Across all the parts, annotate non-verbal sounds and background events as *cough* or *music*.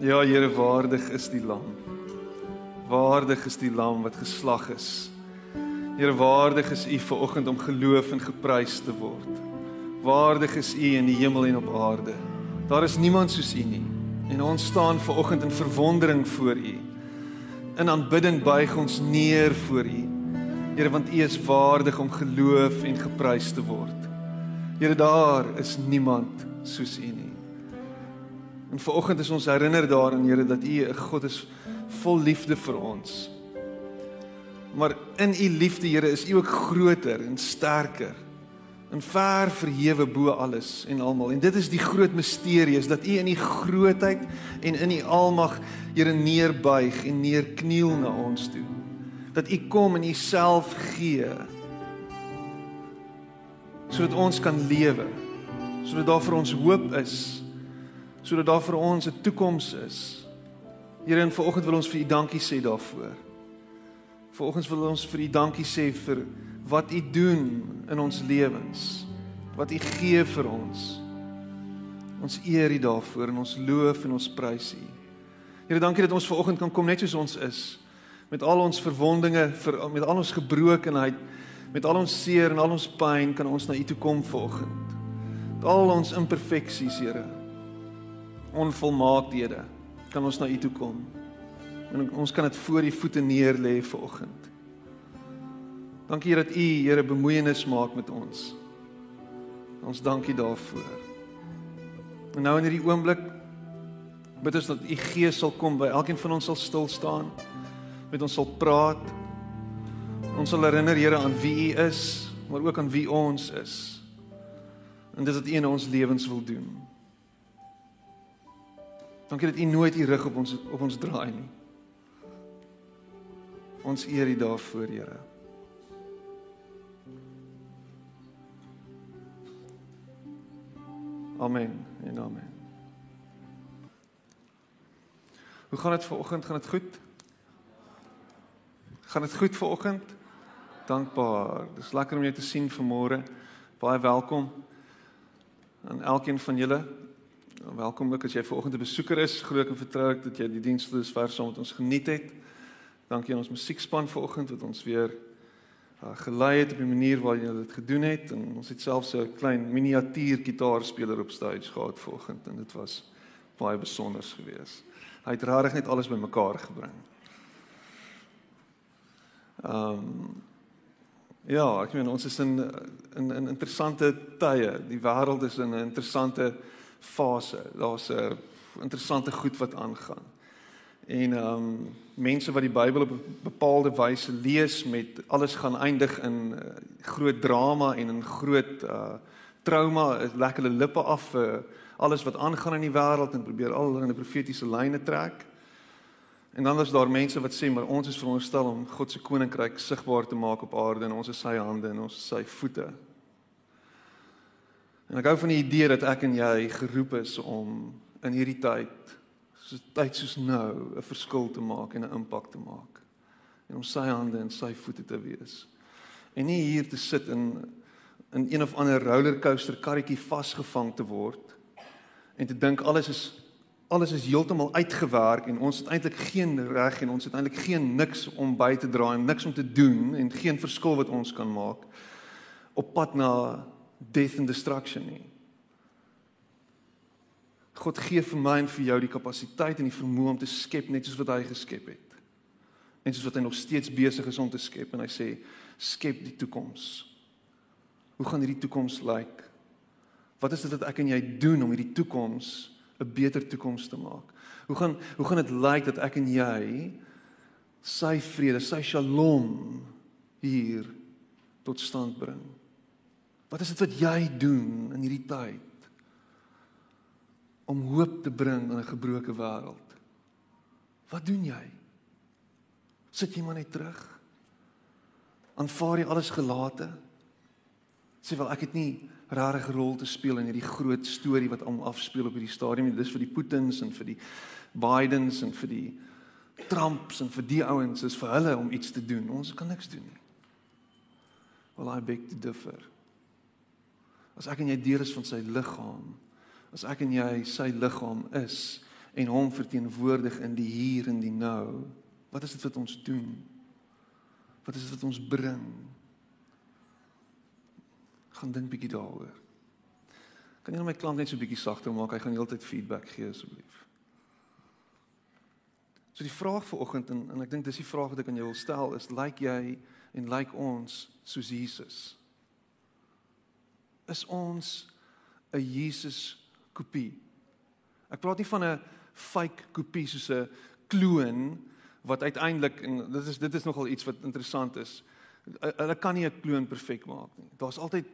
Ja, Here, waardig is die lam. Waardig is die lam wat geslag is. Here, waardig is U ver oggend om geloof en geprys te word. Waardig is U in die hemel en op aarde. Daar is niemand soos U nie. En ons staan ver oggend in verwondering voor U. In aanbidding buig ons neer voor U. Here, want U is waardig om geloof en geprys te word. Here, daar is niemand soos U nie. En vanoggend is ons herinner daaraan Here dat U 'n God is vol liefde vir ons. Maar in U liefde Here is U ook groter en sterker en ver verhewe bo alles en almal. En dit is die groot misterie is dat U in U grootheid en in U almag Here neerbuig en neerkniel na ons toe. Dat U kom en U self gee sodat ons kan lewe. Sodat daar vir ons hoop is sodat daar vir ons 'n toekoms is. Here, en vanoggend wil ons vir U dankie sê daarvoor. Vanoggend wil ons vir U dankie sê vir wat U doen in ons lewens. Wat U gee vir ons. Ons eer U daarvoor en ons loof en ons prys U. Here, dankie dat ons vanoggend kan kom net soos ons is met al ons verwondinge, vir met al ons gebrokenheid, met al ons seer en al ons pyn kan ons na U toe kom vanoggend. Met al ons imperfeksies, Here onvolmaakhede kan ons na u toe kom. En ons kan dit voor u voete neer lê vanoggend. Dankie dat u Here bemoeienis maak met ons. Ons dankie daarvoor. En nou in hierdie oomblik bid ons dat u Gees sal kom by elkeen van ons sal stil staan. Met ons sal praat. Ons sal herinner Here aan wie u is, maar ook aan wie ons is. En dis wat u in ons lewens wil doen. Dankie dat U nooit U rug op ons op ons draai nie. Ons eer U daarvoor, Here. Amen. En amen. Hoe gaan dit vanoggend? Gaan dit goed? Gaan dit goed vanoggend? Dankbaar. Dis lekker om jou te sien vanmôre. Baie welkom aan elkeen van julle. Welkom ook as jy vanoggend 'n besoeker is. Glo ek en vertrou ek dat jy die diens dus vers saam met ons geniet het. Dankie aan ons musiekspan vanoggend wat ons weer uh, gelei het op die manier waarop hulle dit gedoen het en ons het selfs 'n klein miniatuur gitaarspeler op stage gehad vanoggend en dit was baie besonder geweest. Hy het regtig net alles bymekaar gebring. Ehm um, Ja, ek meen ons is in in in interessante tye. Die wêreld is in 'n interessante fase. Daar's 'n interessante goed wat aangaan. En ehm um, mense wat die Bybel op 'n bepaalde wyse lees met alles gaan eindig in uh, groot drama en in groot uh trauma, lekker hulle lippe af vir uh, alles wat aangaan in die wêreld en probeer al 'n profetiese lyne trek. En dan is daar mense wat sê maar ons is veronderstel om God se koninkryk sigbaar te maak op aarde en ons is sy hande en ons is sy voete. En ek hou van die idee dat ek en jy geroep is om in hierdie tyd, so tyd soos nou, 'n verskil te maak en 'n impak te maak. En om sy hande en sy voete te wees. En nie hier te sit in in een of ander rollercoaster karretjie vasgevang te word en te dink alles is alles is heeltemal uitgewerk en ons het eintlik geen reg en ons het eintlik geen niks om by te dra en niks om te doen en geen verskil wat ons kan maak op pad na death and destruction nie. God gee vir my en vir jou die kapasiteit en die vermoë om te skep net soos wat hy geskep het. En soos wat hy nog steeds besig is om te skep en hy sê skep die toekoms. Hoe gaan hierdie toekoms lyk? Wat is dit wat ek en jy doen om hierdie toekoms 'n beter toekoms te maak? Hoe gaan hoe gaan dit lyk dat ek en jy sy vrede, sy shalom hier tot stand bring? Wat is dit wat jy doen in hierdie tyd om hoop te bring in 'n gebroke wêreld? Wat doen jy? Sit jy maar net terug? Aanvaar jy alles gelate? Sê wel ek het nie 'n rol te speel in hierdie groot storie wat om afspeel op hierdie stadium nie. Dis vir die Putins en vir die Bidens en vir die Trumps en vir die ouens is vir hulle om iets te doen. Ons kan niks doen nie. Well I beg to differ. As ek en jy deel is van sy liggaam, as ek en jy sy liggaam is en hom verteenwoordig in die hier en die nou. Wat is dit wat ons doen? Wat is dit wat ons bring? Gaan dink bietjie daaroor. Kan jy net my klank net so bietjie sagter maak? Hy gaan heeltyd feedback gee asseblief. So die vraag vir oggend en en ek dink dis die vraag wat ek aan jou wil stel is lyk jy en lyk ons soos Jesus? Is ons 'n Jesus kopie? Ek praat nie van 'n fake kopie soos 'n kloon wat uiteindelik en dit is dit is nogal iets wat interessant is. Hulle kan nie 'n kloon perfek maak nie. Daar's altyd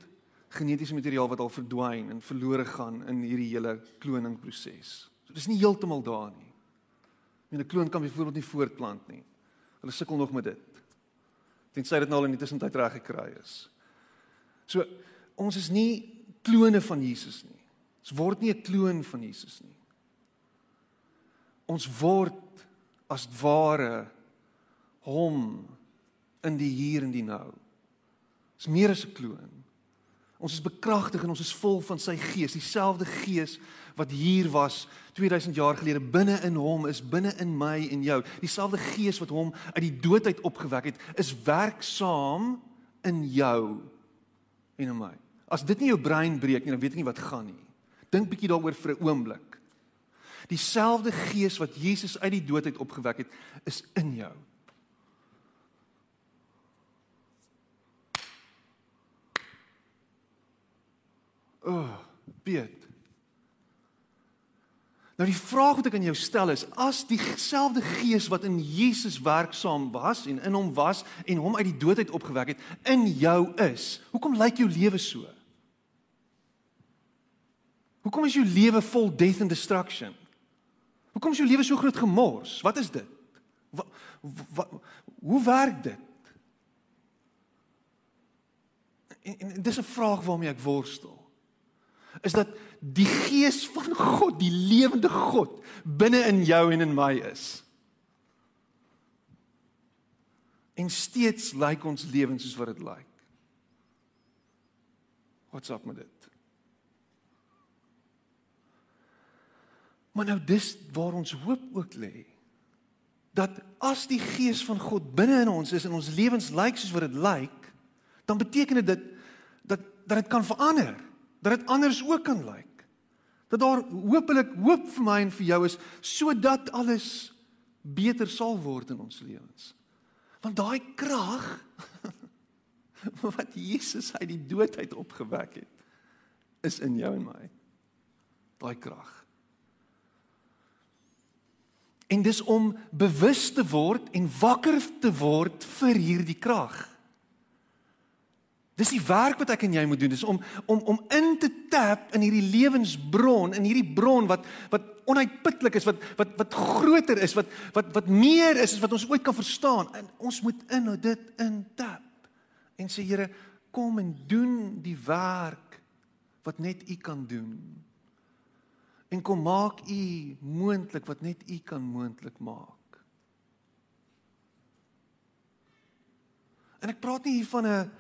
genetiese materiaal wat al verdwyn en verlore gaan in hierdie hele kloningproses. So dis nie heeltemal daar nie. En 'n kloon kan byvoorbeeld nie voortplant nie. Hulle sukkel nog met dit. Tensy dit nou al in die tussentyd reg gekry is. So ons is nie klone van Jesus nie. Ons word nie 'n kloon van Jesus nie. Ons word as ware hom in die hier en die nou. Dis meer as 'n kloon. Ons is bekragtig en ons is vol van sy gees, dieselfde gees wat hier was 2000 jaar gelede binne in hom is binne in my en jou. Dieselfde gees wat hom uit die dood uit opgewek het, is werksaam in jou en in my. As dit nie jou brein breek nie, dan weet ek nie wat gaan nie. Dink bietjie daaroor vir 'n oomblik. Dieselfde gees wat Jesus uit die dood uit opgewek het, is in jou. O, oh, Piet. Nou die vraag wat ek aan jou stel is, as dieselfde gees wat in Jesus werksaam was en in hom was en hom uit die dood uit opgewek het, in jou is, hoekom lyk jou lewe so? Hoekom is jou lewe vol death and destruction? Hoekom is jou lewe so groot gemors? Wat is dit? Wat, wat hoe werk dit? En, en dis 'n vraag waarmee ek worstel is dat die gees van God, die lewende God binne in jou en in my is. En steeds lyk ons lewens soos wat dit lyk. Wat's op met dit? Maar nou dis waar ons hoop ook lê. Dat as die gees van God binne in ons is en ons lewens lyk soos wat dit lyk, dan beteken dit dat dat dit kan verander dat dit anders ook kan lyk. Dat daar hopelik hoop vir my en vir jou is sodat alles beter sal word in ons lewens. Want daai krag *laughs* wat Jesus uit die dood uit opgewek het, is in jou en my. Daai krag. En dis om bewus te word en wakker te word vir hierdie krag. Dis die werk wat ek en jy moet doen, dis om om om in te tap in hierdie lewensbron, in hierdie bron wat wat onuitputlik is, wat wat wat groter is, wat wat wat meer is as wat ons ooit kan verstaan. En ons moet in dit in tap. En sê Here, kom en doen die werk wat net U kan doen. En kom maak U moontlik wat net U kan moontlik maak. En ek praat nie hier van 'n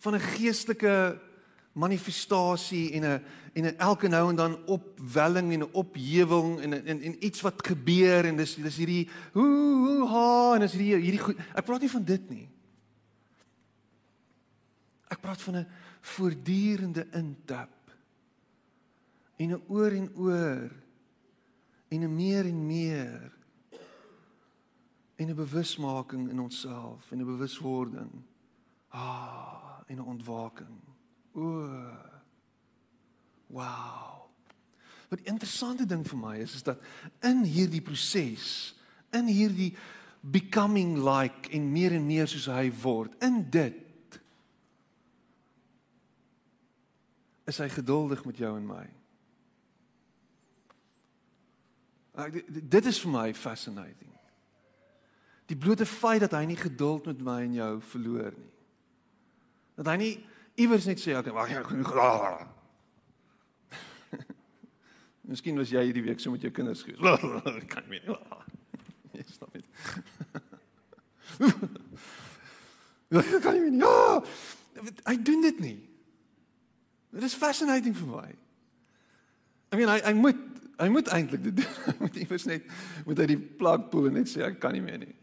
van 'n geestelike manifestasie en 'n en 'n elke nou en dan opwelling en 'n ophewing en en en iets wat gebeur en dis dis hierdie hoe hoe ha en dis hierdie hierdie goed. Ek praat nie van dit nie. Ek praat van 'n voortdurende intap en 'n oor en oor en 'n meer en meer en 'n bewusmaking in onsself en 'n bewuswording. Ah en 'n ontwaking. O. Wow. Wat interessante ding vir my is is dat in hierdie proses, in hierdie becoming like en meer en meer soos hy word, in dit is hy geduldig met jou en my. Dit is vir my fascinating. Die blote feit dat hy nie geduld met my en jou verloor nie. Dat hy nie iewers net sê okay, wag jy genoeg. Miskien was jy hierdie week so met jou kinders gewees. *laughs* kan nie meer. *laughs* Nee, stop dit. *laughs* kan nie meer. Ja. Hy doen dit nie. Dit is fascinating vir my. I mean, hy hy moet hy moet eintlik dit doen. *laughs* Moet iewers net moet hy die plug pull en net sê ek kan nie meer nie.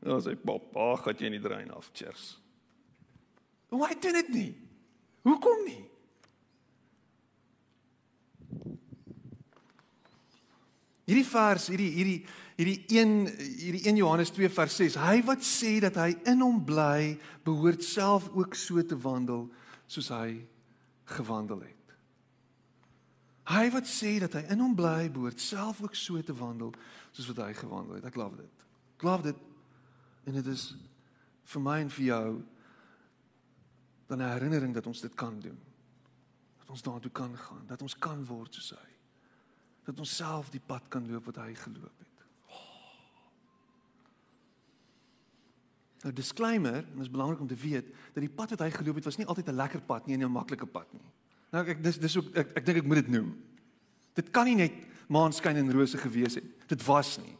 Dan sê pap, ag, gaan jy nie drein af, cheers. Hoe hy doen dit nie? Hoekom nie? Hierdie vers, hierdie hierdie hierdie 1 hierdie 1 Johannes 2 vers 6. Hy wat sê dat hy in hom bly, behoort self ook so te wandel soos hy gewandel het. Hy wat sê dat hy in hom bly, behoort self ook so te wandel soos wat hy gewandel het. Ek glo dit. Ek glo dit. En dit is vir my en vir jou dan 'n herinnering dat ons dit kan doen. Dat ons daartoe kan gaan, dat ons kan word soos hy. Dat ons self die pad kan loop wat hy geloop het. Nou disclaimer, en dit is belangrik om te weet dat die pad wat hy geloop het was nie altyd 'n lekker pad nie en 'n maklike pad nie. Nou ek dis dis ook ek ek dink ek moet dit noem. Dit kan nie net maanskyn en rose gewees het. Dit was nie.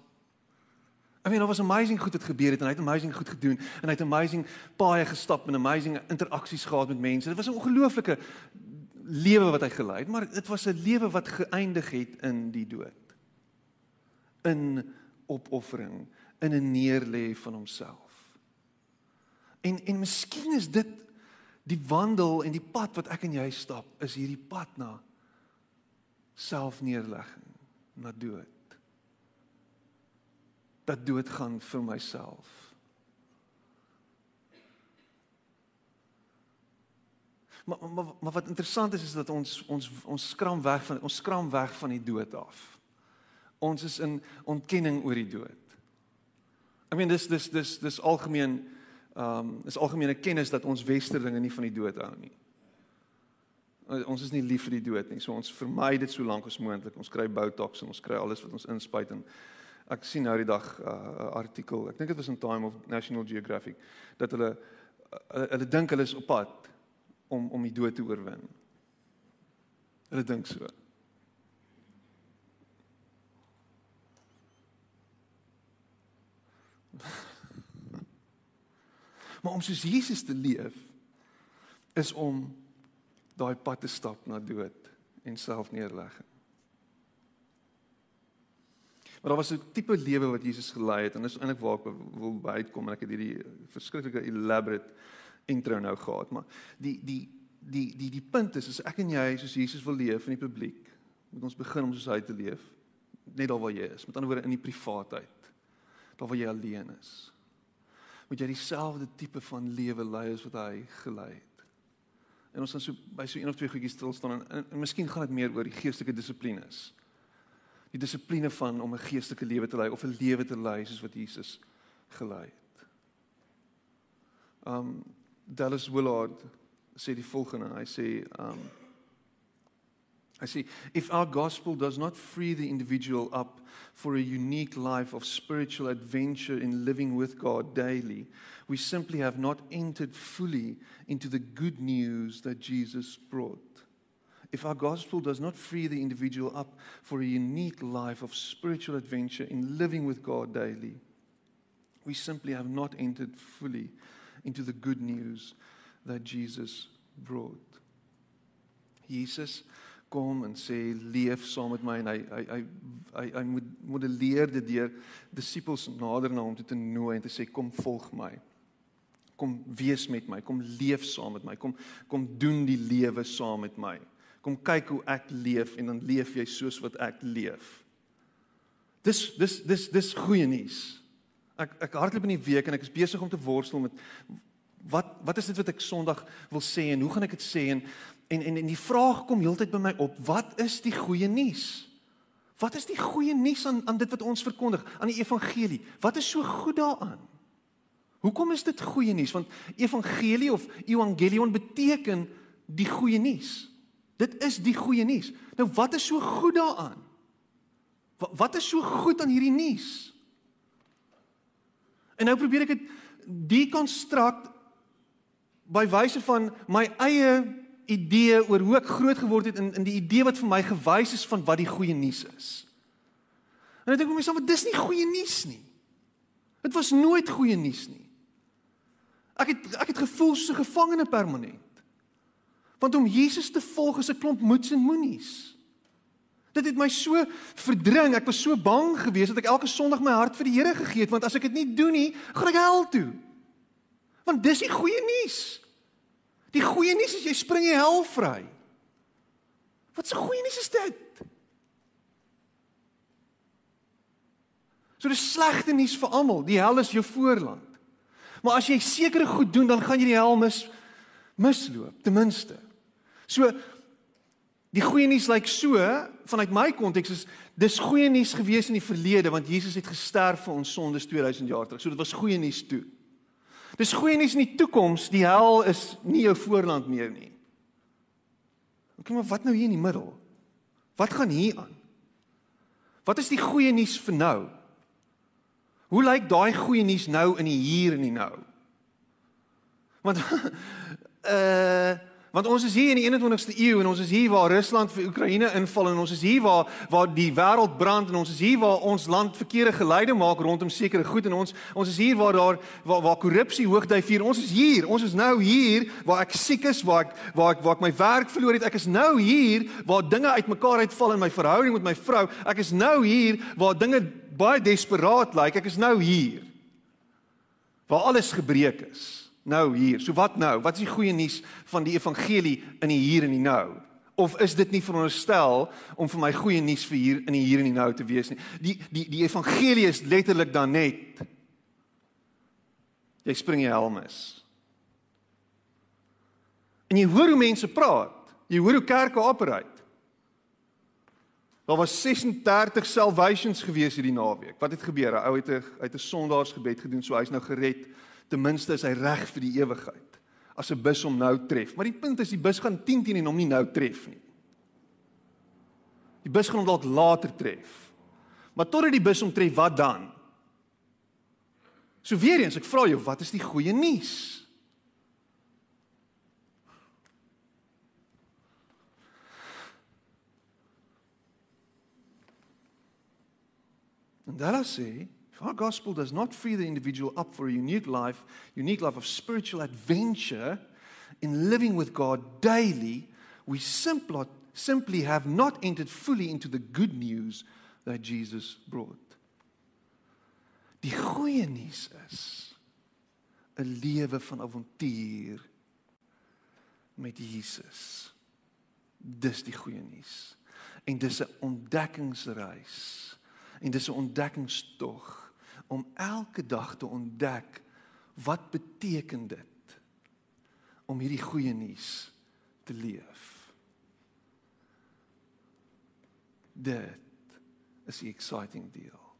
I mean, daar was amazing goed wat gebeur het en hy het amazing goed gedoen en hy het amazing paaie gestap en amazing interaksies gehad met mense. Dit was 'n ongelooflike lewe wat hy gelei het, maar dit was 'n lewe wat geëindig het in die dood. In opoffering, in 'n neerlê van homself. En en miskien is dit die wandel en die pad wat ek en jy stap, is hierdie pad na selfneerlegging, na dood dat doodgaan vir myself. Maar, maar maar wat interessant is is dat ons ons ons skram weg van ons skram weg van die dood af. Ons is in ontkenning oor die dood. I mean dis dis dis dis algemeen um, is algemene kennis dat ons westerlinge nie van die dood hou nie. Ons is nie lief vir die dood nie. So ons vermy dit so lank as moontlik. Ons kry botox en ons kry alles wat ons inspuit en ek sien nou die dag 'n uh, artikel. Ek dink dit was in Time of National Geographic dat hulle hulle, hulle dink hulle is op pad om om die dood te oorwin. Hulle dink so. Maar om soos Jesus te leef is om daai pad te stap na dood en selfneerlegging. Maar daar was 'n tipe lewe wat Jesus gelei het en dis eintlik waar ek wil bykom en ek het hierdie verskriklike elaborate intro nou gehad, maar die die die die die punt is as ek en jy soos Jesus wil leef in die publiek, moet ons begin om soos hy te leef, net daar waar jy is, met ander woorde in die privaatheid, daar waar jy alleen is. Moet jy dieselfde tipe van lewe lei as wat hy gelei het. En ons gaan so by so een of twee goedjies stil staan en, en, en miskien gaan dit meer oor die geestelike dissiplines die dissipline van om 'n geestelike lewe te lei of 'n lewe te lei soos wat Jesus gelei het. Um Dallas Willard sê die volgende, hy sê um I see if our gospel does not free the individual up for a unique life of spiritual adventure in living with God daily, we simply have not entered fully into the good news that Jesus brought. if our gospel does not free the individual up for a unique life of spiritual adventure in living with God daily, we simply have not entered fully into the good news that Jesus brought. Jesus kom en sê leef saam met my en hy hy hy hy, hy moet modelleer dit deur disippels nader na hom toe te nooi en te sê kom volg my. Kom wees met my, kom leef saam met my, kom kom doen die lewe saam met my. Kom kyk hoe ek leef en dan leef jy soos wat ek leef. Dis dis dis dis goeie nuus. Ek ek hardloop in die week en ek is besig om te worstel met wat wat is dit wat ek Sondag wil sê en hoe gaan ek dit sê en en en, en die vraag kom heeltyd by my op, wat is die goeie nuus? Wat is die goeie nuus aan aan dit wat ons verkondig, aan die evangelie? Wat is so goed daaraan? Hoekom is dit goeie nuus? Want evangelie of evangelion beteken die goeie nuus. Dit is die goeie nuus. Nou wat is so goed daaraan? Wat, wat is so goed aan hierdie nuus? En nou probeer ek dit dekonstrukt by wyse van my eie idee oor hoe ek groot geword het in in die idee wat vir my gewys is van wat die goeie nuus is. En ek dink vir myself, dis nie goeie nuus nie. Dit was nooit goeie nuus nie. Ek het ek het gevoel so gevangene permanent. Want om Jesus te volg is 'n klomp moets en moenies. Dit het my so verdring. Ek was so bang geweest dat ek elke Sondag my hart vir die Here gegee het want as ek dit nie doen nie, gaan ek hel toe. Want dis die goeie nuus. Die goeie nuus is jy spring die hel vry. Wat 'n goeie nuus is dit? So dis slegte nuus vir almal. Die hel is jou voorland. Maar as jy sekere goed doen, dan gaan jy die hel mis misloop, ten minste. So die goeie nuus lyk like so vanuit my konteks is dis goeie nuus gewees in die verlede want Jesus het gesterf vir ons sondes 2000 jaar terug. So dit was goeie nuus toe. Dis goeie nuus in die toekoms, die hel is nie jou voorland meer nie. OK, maar wat nou hier in die middel? Wat gaan hier aan? Wat is die goeie nuus vir nou? Hoe lyk daai goeie nuus nou in die hier en die nou? Want uh *laughs* Want ons is hier in die 21ste eeu en ons is hier waar Rusland vir Oekraïne inval en ons is hier waar waar die wêreld brand en ons is hier waar ons land verkeerde geleide maak rondom sekere goed en ons ons is hier waar daar waar waar korrupsie hoogdyf vier. Ons is hier. Ons is nou hier waar ek siek is, waar ek waar ek waar ek my werk verloor het. Ek is nou hier waar dinge uitmekaar uitval in my verhouding met my vrou. Ek is nou hier waar dinge baie desperaat lyk. Ek is nou hier. Waar alles gebreek is nou hier. So wat nou? Wat is die goeie nuus van die evangelie in die hier en die nou? Of is dit nie veronderstel om vir my goeie nuus vir hier in die hier en die nou te wees nie? Die die die evangelie is letterlik dan net jy spring jy helm is. En jy hoor hoe mense praat. Jy hoor hoe kerke operate. Daar was 36 salvations gewees hierdie naweek. Wat het gebeur? 'n Ou het 'n uit 'n sondaarsgebed gedoen, so hy's nou gered ten minste is hy reg vir die ewigheid. As 'n bus hom nou tref, maar die punt is die bus gaan 10 teen en hom nie nou tref nie. Die bus gaan hom dalk later tref. Maar totdat die bus hom tref, wat dan? So weer eens, ek vra jou, wat is die goeie nuus? En daar sê our gospel does not free the individual up for a unique life, unique life of spiritual adventure in living with God daily, we simply, simply have not entered fully into the good news that Jesus brought. Die goeie nuus is 'n lewe van avontuur met Jesus. Dis die goeie nuus. En dis 'n ontdekkingsreis. En dis 'n ontdekkingstog om elke dag te ontdek wat beteken dit om hierdie goeie nuus te leef. Dit is 'n exciting deal.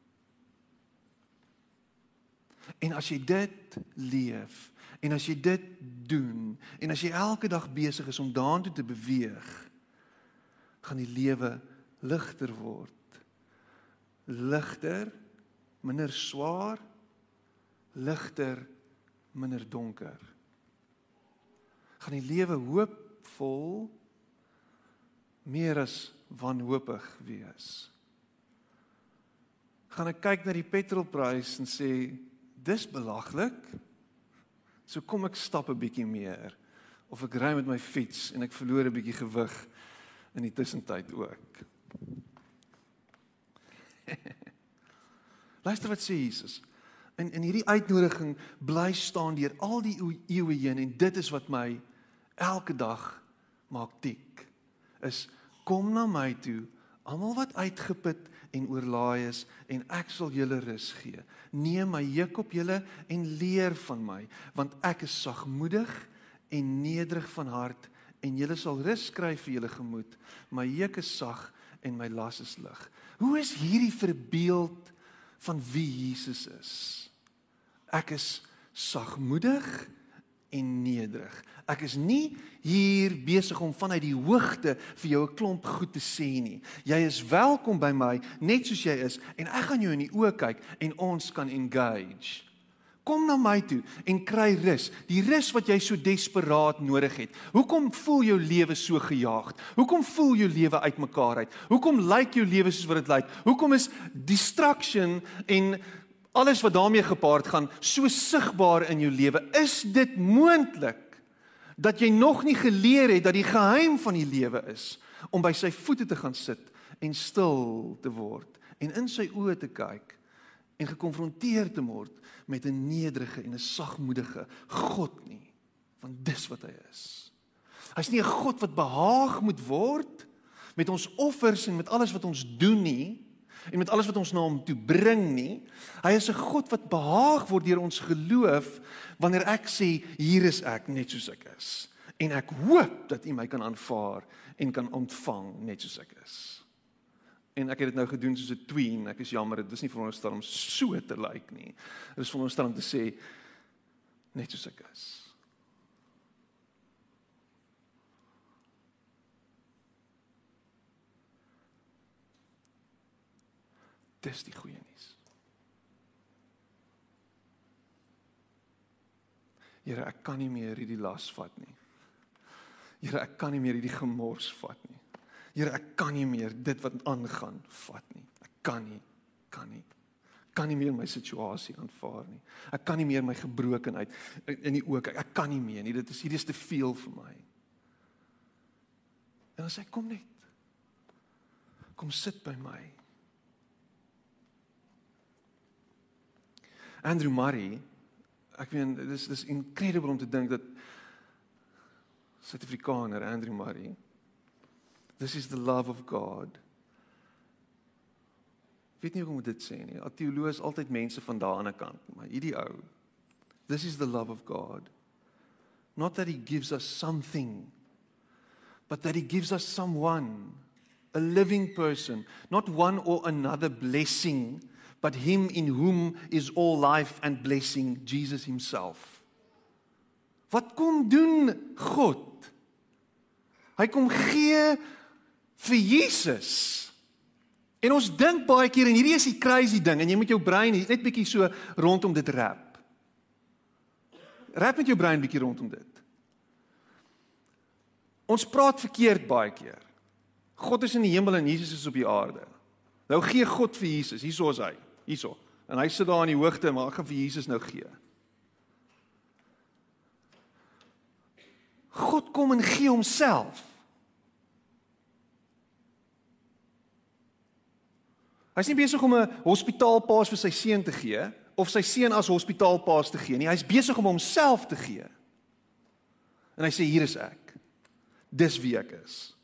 En as jy dit leef en as jy dit doen en as jy elke dag besig is om daartoe te beweeg, gaan die lewe ligter word. Ligter minder swaar, ligter, minder donker. Gaan die lewe hoopvol meer as wanhoopig wees. Gaan ek kyk na die petrolprys en sê dis belaglik. So kom ek stap 'n bietjie meer of ek ry met my fiets en ek verloor 'n bietjie gewig in die tussentyd ook. *laughs* Luister wat sê Jesus. In in hierdie uitnodiging bly staan deur al die eeue heen en dit is wat my elke dag maak tik. Is kom na my toe, almal wat uitgeput en oorlaai is en ek sal julle rus gee. Neem my juk op julle en leer van my, want ek is sagmoedig en nederig van hart en julle sal rus kry vir julle gemoed. My juk is sag en my las is lig. Hoe is hierdie verbeeld van wie Jesus is. Ek is sagmoedig en nederig. Ek is nie hier besig om vanuit die hoogte vir jou 'n klomp goed te sê nie. Jy is welkom by my net soos jy is en ek gaan jou in die oë kyk en ons kan engage. Kom na my toe en kry rus, die rus wat jy so desperaat nodig het. Hoekom voel jou lewe so gejaagd? Hoekom voel jou lewe uitmekaar uit? Hoekom lyk jou lewe soos wat dit lyk? Hoekom is distraction en alles wat daarmee gepaard gaan so sigbaar in jou lewe? Is dit moontlik dat jy nog nie geleer het dat die geheim van die lewe is om by sy voete te gaan sit en stil te word en in sy oë te kyk en gekonfronteer te word met 'n nederige en 'n sagmoedige God nie want dis wat hy is. Hy's nie 'n God wat behaag moet word met ons offers en met alles wat ons doen nie en met alles wat ons na hom toe bring nie. Hy is 'n God wat behaag word deur ons geloof wanneer ek sê hier is ek net soos ek is en ek hoop dat u my kan aanvaar en kan ontvang net soos ek is. En ek het dit nou gedoen soos 'n tween. Ek is jammer, dit is nie veronderstel om so te lyk like nie. Dit is veronderstel om te sê net soos ek is. Dis die goeie nuus. Here, ek kan nie meer hierdie las vat nie. Here, ek kan nie meer hierdie gemors vat nie. Here, ek kan nie meer dit wat aangaan vat nie. Ek kan nie, kan nie. Kan nie meer my situasie aanvaar nie. Ek kan nie meer my gebrokenheid in die oë kyk. Ek kan nie meer nie. Dit is hierdie is te veel vir my. En as hy kom net. Kom sit by my. Andrew Murray, ek meen dis dis incredible om te dink dat Suid-Afrikaner Andrew Murray This is the love of God. Weet nie hoe om dit sê nie. Teoloë is altyd mense van daardie ander kant, maar hierdie ou This is the love of God. Not that he gives us something, but that he gives us someone, a living person, not one or another blessing but him in whom is all life and blessing Jesus himself. Wat kom doen God? Hy kom gee vir Jesus. En ons dink baie keer en hierdie is die crazy ding en jy moet jou brein net bietjie so rondom dit rap. Rap met jou brein bietjie rondom dit. Ons praat verkeerd baie keer. God is in die hemel en Jesus is op die aarde. Nou gee God vir Jesus, hieso is hy hierso. En hy sit daar in die hoogte, maar ek gaan vir Jesus nou gee. God kom en gee homself. Hy's nie besig om 'n hospitaalpaas vir sy seun te gee of sy seun as hospitaalpaas te gee nie. Hy's besig om homself te gee. En hy sê hier is ek. Dis wie ek is.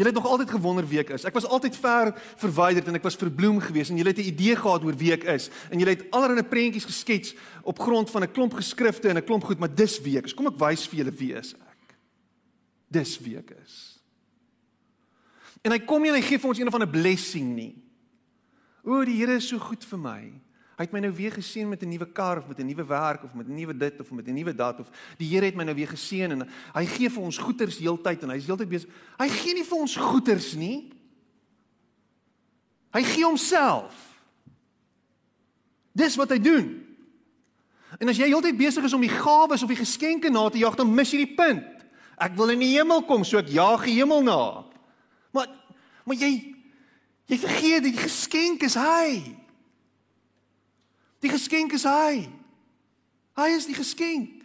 Jy het nog altyd gewonder wie ek is. Ek was altyd ver verwyderd en ek was verbloem geweest en jy het 'n idee gehad oor wie ek is en jy het allerlei prentjies geskets op grond van 'n klomp geskrifte en 'n klomp goed, maar dis wie ek is. Kom ek wys vir julle wie is ek. Dis wie ek is. En hy kom nie en hy gee vir ons een of ander blessing nie. O, die Here is so goed vir my. Hy het my nou weer geseën met 'n nuwe kar of met 'n nuwe werk of met 'n nuwe dit of met 'n nuwe dat of die Here het my nou weer geseën en hy gee vir ons goeders heeltyd en hy's heeltyd besig. Hy gee nie vir ons goeders nie. Hy gee homself. Dis wat hy doen. En as jy heeltyd besig is om die gawes of die geskenke na te jag, dan mis jy die punt. Ek wil in die hemel kom, so ek jaag die hemel na. Maar maar jy jy vergeet die geskenk is hy. Die geskenk is hy. Hy is die geskenk.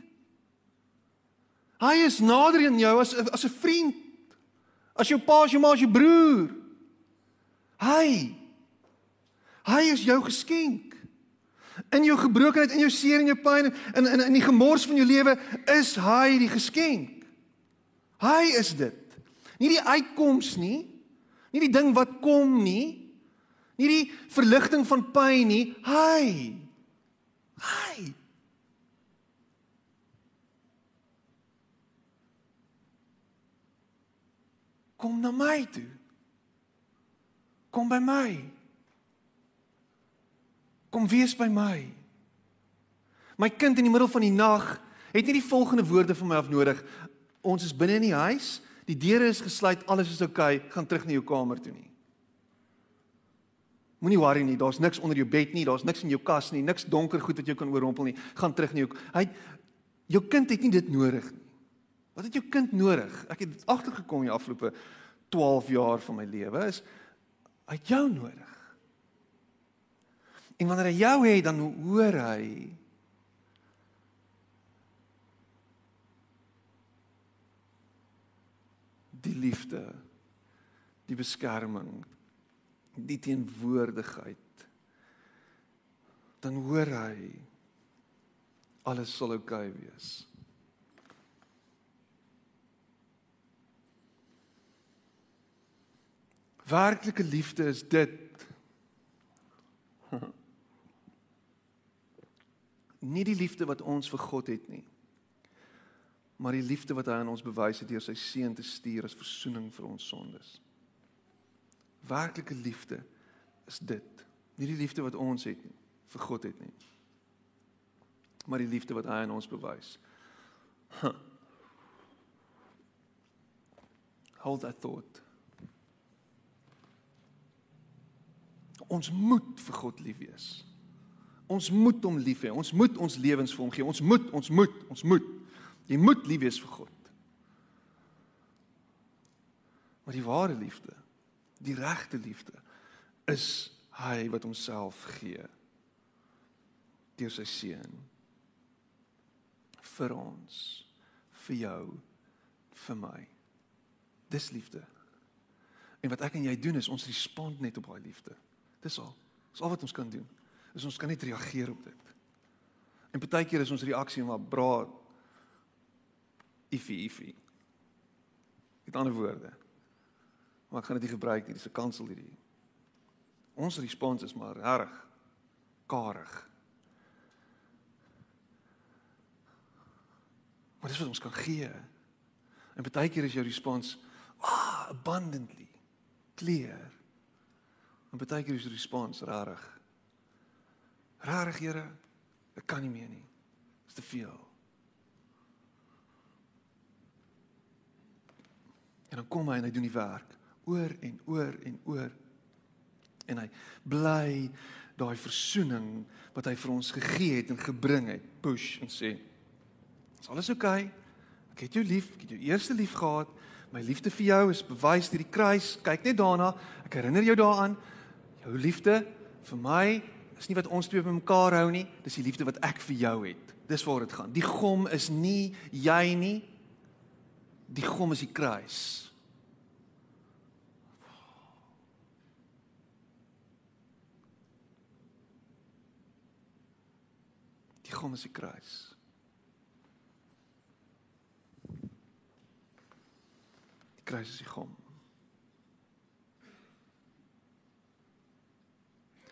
Hy is nader aan jou as as 'n vriend. As jou pa, as jou ma, as jou broer. Hy. Hy is jou geskenk. In jou gebrokenheid, in jou seer en jou pyn en in in die gemors van jou lewe is hy die geskenk. Hy is dit. Nie die uitkoms nie. Nie die ding wat kom nie. Nie die verligting van pyn nie. Hy. Hy. Kom na my toe. Kom by my. Kom wees by my. My kind in die middel van die nag het nie die volgende woorde van my af nodig. Ons is binne in die huis, die deure is gesluit, alles is oukei, okay, gaan terug na jou kamer toe nie. Moenie worry nie, daar's niks onder jou bed nie, daar's niks in jou kas nie, niks donker goed wat jou kan oorrompel nie. Gaan terug na jou. Hy jou kind het nie dit nodig nie. Wat het jou kind nodig? Ek het agtergekom die afgelope 12 jaar van my lewe is hy jou nodig. En wanneer hy jou het, dan hoor hy die liefde, die beskerming, die teenwoordigheid, dan hoor hy alles sal oukei okay wees. Werklike liefde is dit. *laughs* Nie die liefde wat ons vir God het nie. Maar die liefde wat hy aan ons bewys het deur sy seun te stuur as verzoening vir ons sondes. Werklike liefde is dit. Nie die liefde wat ons het nie, vir God het nie. Maar die liefde wat hy aan ons bewys. Huh. Hold that thought. Ons moet vir God lief wees. Ons moet hom lief hê. Ons moet ons lewens vir hom gee. Ons moet, ons moet, ons moet. Jy moet lief wees vir God. Maar die ware liefde, die regte liefde is hy wat homself gee deur sy seun vir ons, vir jou, vir my. Dis liefde. En wat ek en jy doen is ons respond net op daai liefde. Dis al. Dis al wat ons kan doen. Is ons kan net reageer op dit. En baie keer is ons reaksie maar bra ifie ifie. Met ander woorde. Maar ek gaan dit nie gebruik nie, dis 'n kansel hierdie. Ons respons is maar reg karig. Maar dis wat ons kan gee. En baie keer is jou respons ah abundantly clear. En baie keer is die respons rarig. Rarig, Here. Ek kan nie meer nie. Dit is te veel. En dan kom hy en hy doen die werk oor en oor en oor. En hy bly daai versoening wat hy vir ons gegee het en gebring het, push en sê: "Is alles oukei? Okay? Ek het jou lief, ek het jou eerste lief gehad. My liefde vir jou is bewys deur die kruis. Kyk net daarna. Ek herinner jou daaraan. Jou liefde vir my is nie wat ons twee bymekaar hou nie, dis die liefde wat ek vir jou het. Dis waar dit gaan. Die gom is nie jy nie. Die gom is die kruis. Die gom is die kruis. Die kruis is die gom.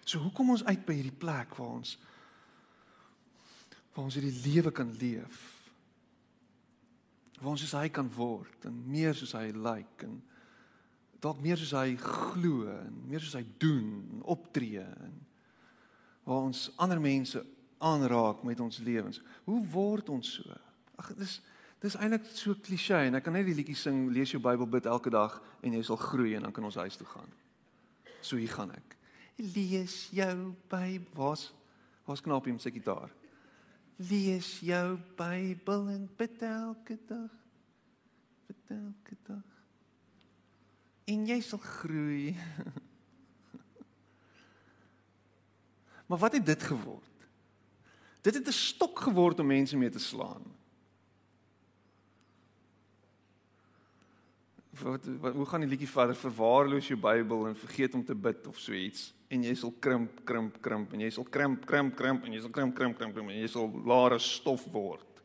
So hoekom ons uit by hierdie plek waar ons waar ons hierdie lewe kan leef. Waar ons soos hy kan word en meer soos hy lyk like, en dalk meer soos hy glo en meer soos hy doen en optree en waar ons ander mense aanraak met ons lewens. Hoe word ons so? Ag dis dis eintlik so klise en ek kan net die liedjie sing, lees jou Bybel, bid elke dag en jy sal groei en dan kan ons huis toe gaan. So hier gaan ek lees jou Bybel. Waar's waar's knappie met sy gitaar? Lees jou Bybel en bid elke dag. Bid elke dag. En jy sal groei. *laughs* maar wat het dit geword? Dit het 'n stok geword om mense mee te slaan. Wat, wat hoe gaan die liedjie verder? Verwaarloos jou Bybel en vergeet om te bid of so iets en jy sal krimp, krimp, krimp en jy sal krimp, krimp, krimp en jy sal krimp, krimp, krimp, krimp en jy sal lare stof word.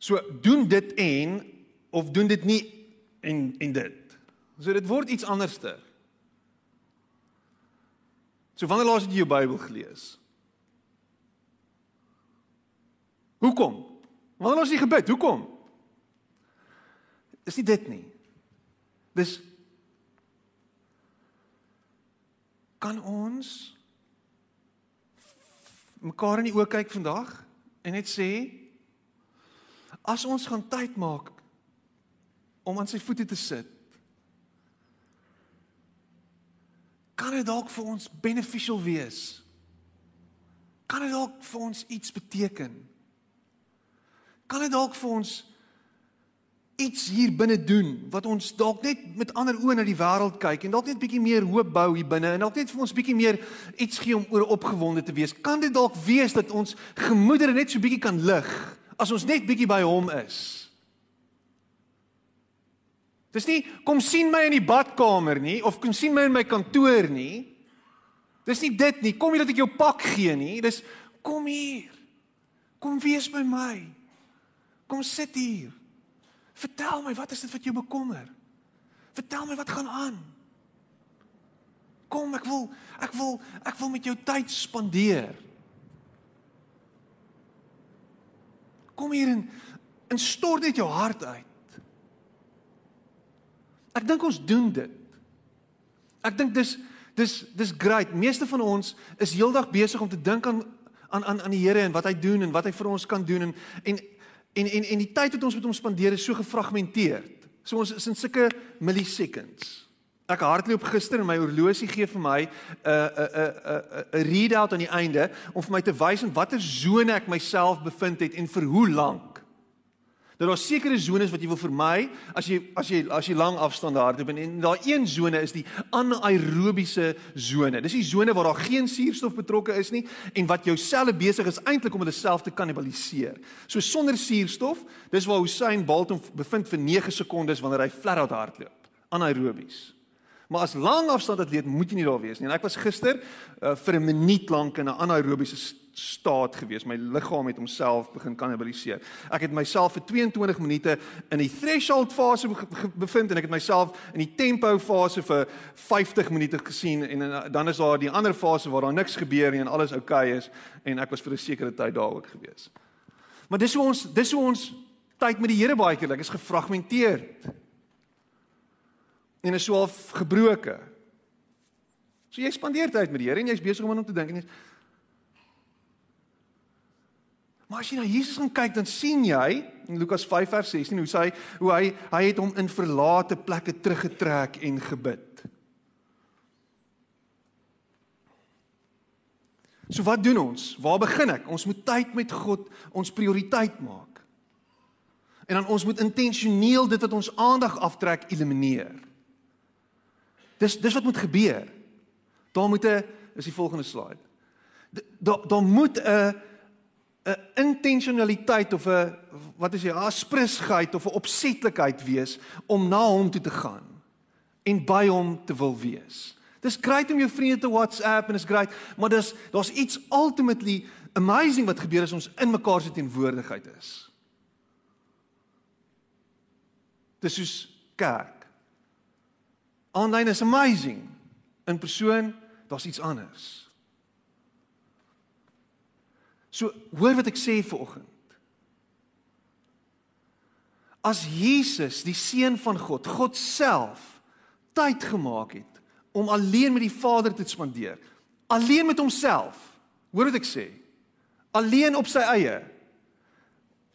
So doen dit en of doen dit nie en en dit. So dit word iets anderster. So wanneer laas het jy jou Bybel gelees? Hoekom? Wanneer laas jy gebid? Hoekom? Is nie dit nie. Dis kan ons mekaar in die oë kyk vandag en net sê as ons gaan tyd maak om aan sy voete te sit kan dit dalk vir ons beneficial wees kan dit dalk vir ons iets beteken kan dit dalk vir ons iets hier binne doen wat ons dalk net met ander oë na die wêreld kyk en dalk net bietjie meer hoop bou hier binne en dalk net vir ons bietjie meer iets gee om oor opgewonde te wees. Kan dit dalk wees dat ons gemoedere net so bietjie kan lig as ons net bietjie by hom is? Dis nie kom sien my in die badkamer nie of kom sien my in my kantoor nie. Dis nie dit nie. Kom hier dat ek jou pak gee nie. Dis kom hier. Kom wees by my. Kom sit hier. Vertel my, wat is dit wat jou bekommer? Vertel my wat gaan aan. Kom, ek wil ek wil ek wil met jou tyd spandeer. Kom hier en en stort net jou hart uit. Ek dink ons doen dit. Ek dink dis dis dis great. Meeste van ons is heeldag besig om te dink aan aan aan aan die Here en wat hy doen en wat hy vir ons kan doen en en en en, en die tyd wat ons met hom spandeer is so gefragmenteerd. So ons is in sulke milliseconds. Ek hardloop gister en my horlosie gee vir my 'n 'n 'n 'n 'n readout aan die einde om vir my te wys in watter sone ek myself bevind het en vir hoe lank. Dat daar sekere sones wat jy wil vermy as jy as jy as jy lang afstande hardloop en, en daar een sone is die anaerobiese sone. Dis die sone waar daar geen suurstof betrokke is nie en wat jou selle besig is eintlik om hulle self te kannibaliseer. So sonder suurstof, dis waar Usain Bolt hom bevind vir 9 sekondes wanneer hy flat out hardloop. Anaerobies. Maar as lang afstand atleet moet jy nie daar wees nie. En ek was gister uh, vir 'n minuut lank in 'n anaerobiese staat gewees. My liggaam het homself begin kannibaliseer. Ek het myself vir 22 minute in die threshold fase bevind en ek het myself in die tempo fase vir 50 minute gesien en, en dan is daar die ander fase waar daar niks gebeur nie en alles oukei okay is en ek was vir 'n sekere tyd daar ook gewees. Maar dis hoe ons dis hoe ons tyd met die Here baie keer, ek is gefragmenteerd en is so half gebroke. So jy spandeer tyd met die Here en jy's besig om aan hom te dink en jy Maar as jy na Jesus gaan kyk, dan sien jy in Lukas 5 vers 16 hoe hy hoe hy hy het hom in verlate plekke teruggetrek en gebid. So wat doen ons? Waar begin ek? Ons moet tyd met God ons prioriteit maak. En dan ons moet intentioneel dit wat ons aandag aftrek elimineer. Dis dis wat moet gebeur. Daar moet 'n is die volgende slide. Daar daar moet 'n 'n intentionaliteit of 'n wat is jy, 'n asprisheid of 'n opsetlikheid wees om na hom toe te gaan en by hom te wil wees. Dis great om jou vriende te WhatsApp en is great, maar dis daar's iets ultimately amazing wat gebeur as ons in mekaar se teenwoordigheid is. Dis soos kerk. Online is amazing. In persoon, daar's iets anders. So, hoor wat ek sê vir oggend. As Jesus, die seun van God, God self tyd gemaak het om alleen met die Vader te spandeer, alleen met homself. Hoor wat ek sê? Alleen op sy eie.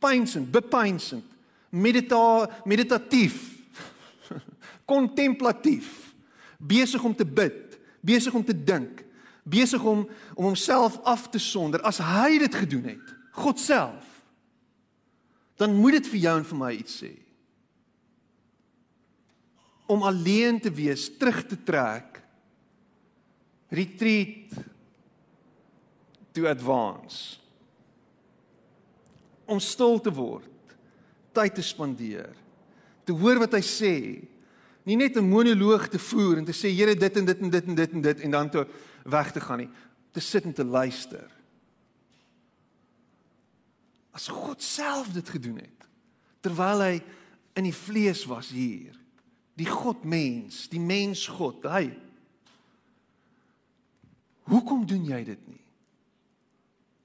Pynsend, bepynsend, medita meditatief *laughs* kontemplatief, besig om te bid, besig om te dink, besig om om homself af te sonder as hy dit gedoen het, God self. Dan moet dit vir jou en vir my iets sê. Om alleen te wees, terug te trek. Retreat to advance. Om stil te word, tyd te spandeer, te hoor wat hy sê, nie net 'n monoloog te voer en te sê Here dit en dit en dit en dit en dit en dan toe weg te gaan nie, te sit en te luister. As God self dit gedoen het terwyl hy in die vlees was hier, die God mens, die mens God, hy Hoekom doen jy dit nie?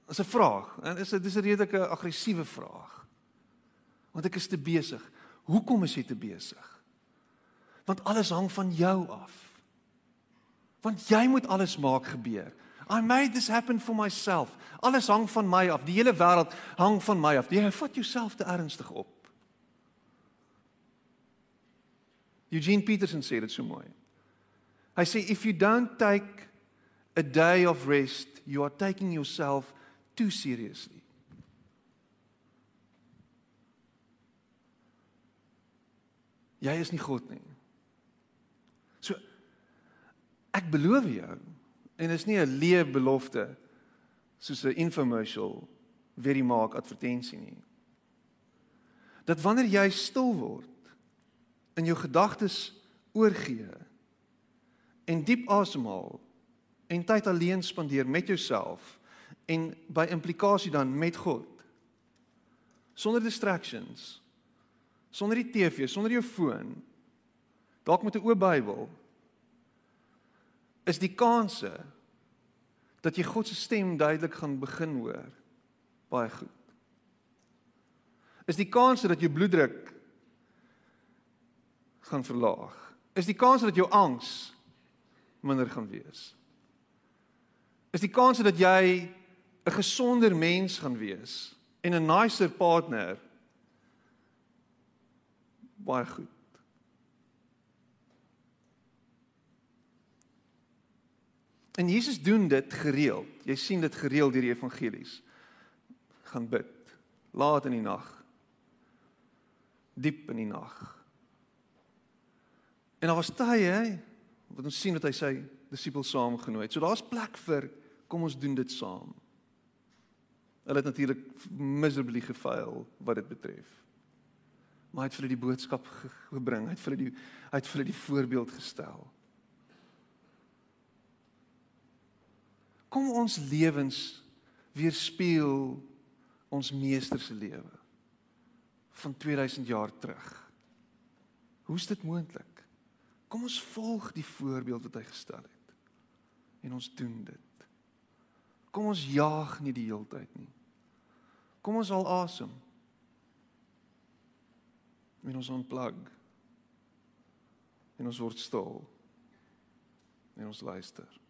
Dis 'n vraag. En dis dis 'n redelike aggressiewe vraag. Want ek is te besig. Hoekom is jy te besig? Want alles hang van jou af. Want jy moet alles maak gebeur. I made this happen for myself. Alles hang van my af. Die hele wêreld hang van my af. Jy vat jouself te ernstig op. Eugene Peterson sê dit so mooi. Hy sê if you don't take a day of rest, you are taking yourself too seriously. Jy is nie God nie. Ek beloof jou en is nie 'n leë belofte soos 'n infomercial weer die maak advertensie nie. Dat wanneer jy stil word in jou gedagtes oorgee en diep asemhaal en tyd alleen spandeer met jouself en by implikasie dan met God sonder distractions sonder die TV sonder jou foon dalk met 'n oop Bybel is die kanse dat jy God se stem duidelik gaan begin hoor baie goed is die kanse dat jou bloeddruk gaan verlaag. Is die kans dat jou angs minder gaan wees. Is die kans dat jy 'n gesonder mens gaan wees en 'n nicer partner baie goed. En Jesus doen dit gereeld. Jy sien dit gereeld deur die evangelies. Gaan bid laat in die nag. Diep in die nag En daar was tye wat ons sien dat hy sy disippels saamgenooi het. So daar's plek vir kom ons doen dit saam. Hulle het natuurlik miserably gefaal wat dit betref. Maar hy het vir hulle die boodskap gebring. Hy het vir hulle die hy het vir hulle die voorbeeld gestel. Kom ons lewens weerspieël ons meester se lewe van 2000 jaar terug. Hoe is dit moontlik? Kom ons volg die voorbeeld wat hy gestel het. En ons doen dit. Kom ons jaag nie die heeltyd nie. Kom ons al asem. En ons onplug. En ons word stil. En ons luister.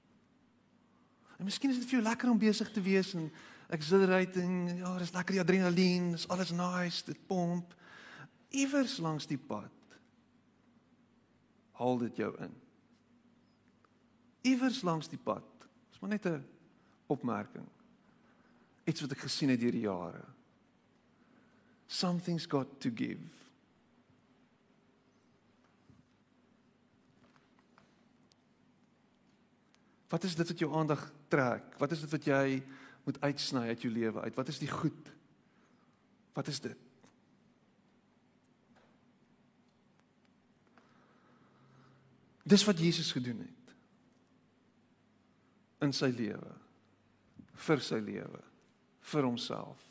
En miskien is dit vir jou lekker om besig te wees en exhilarating, ja, dis lekker die adrenalien, dis alles nice, dit pomp iewers langs die pad haal dit jou in. Iewers langs die pad. Dis maar net 'n opmerking. Iets wat ek gesien het deur die jare. Something's got to give. Wat is dit wat jou aandag trek? Wat is dit wat jy moet uitsny uit jou lewe uit? Wat is die goed? Wat is dit? Dis wat Jesus gedoen het in sy lewe vir sy lewe vir homself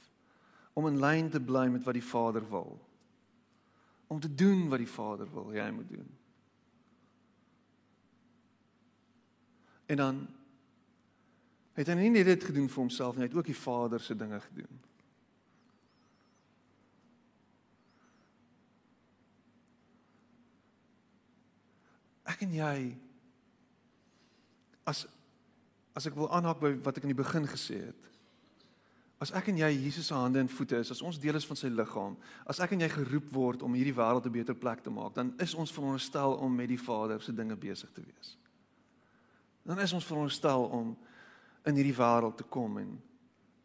om in lyn te bly met wat die Vader wil om te doen wat die Vader wil jy moet doen en dan het hy nie net dit gedoen vir homself nie hy het ook die Vader se dinge gedoen ek en jy as as ek wil aanhaak by wat ek in die begin gesê het. As ek en jy Jesus se hande en voete is, as ons deel is van sy liggaam, as ek en jy geroep word om hierdie wêreld 'n beter plek te maak, dan is ons veronderstel om met die Vader se dinge besig te wees. Dan is ons veronderstel om in hierdie wêreld te kom en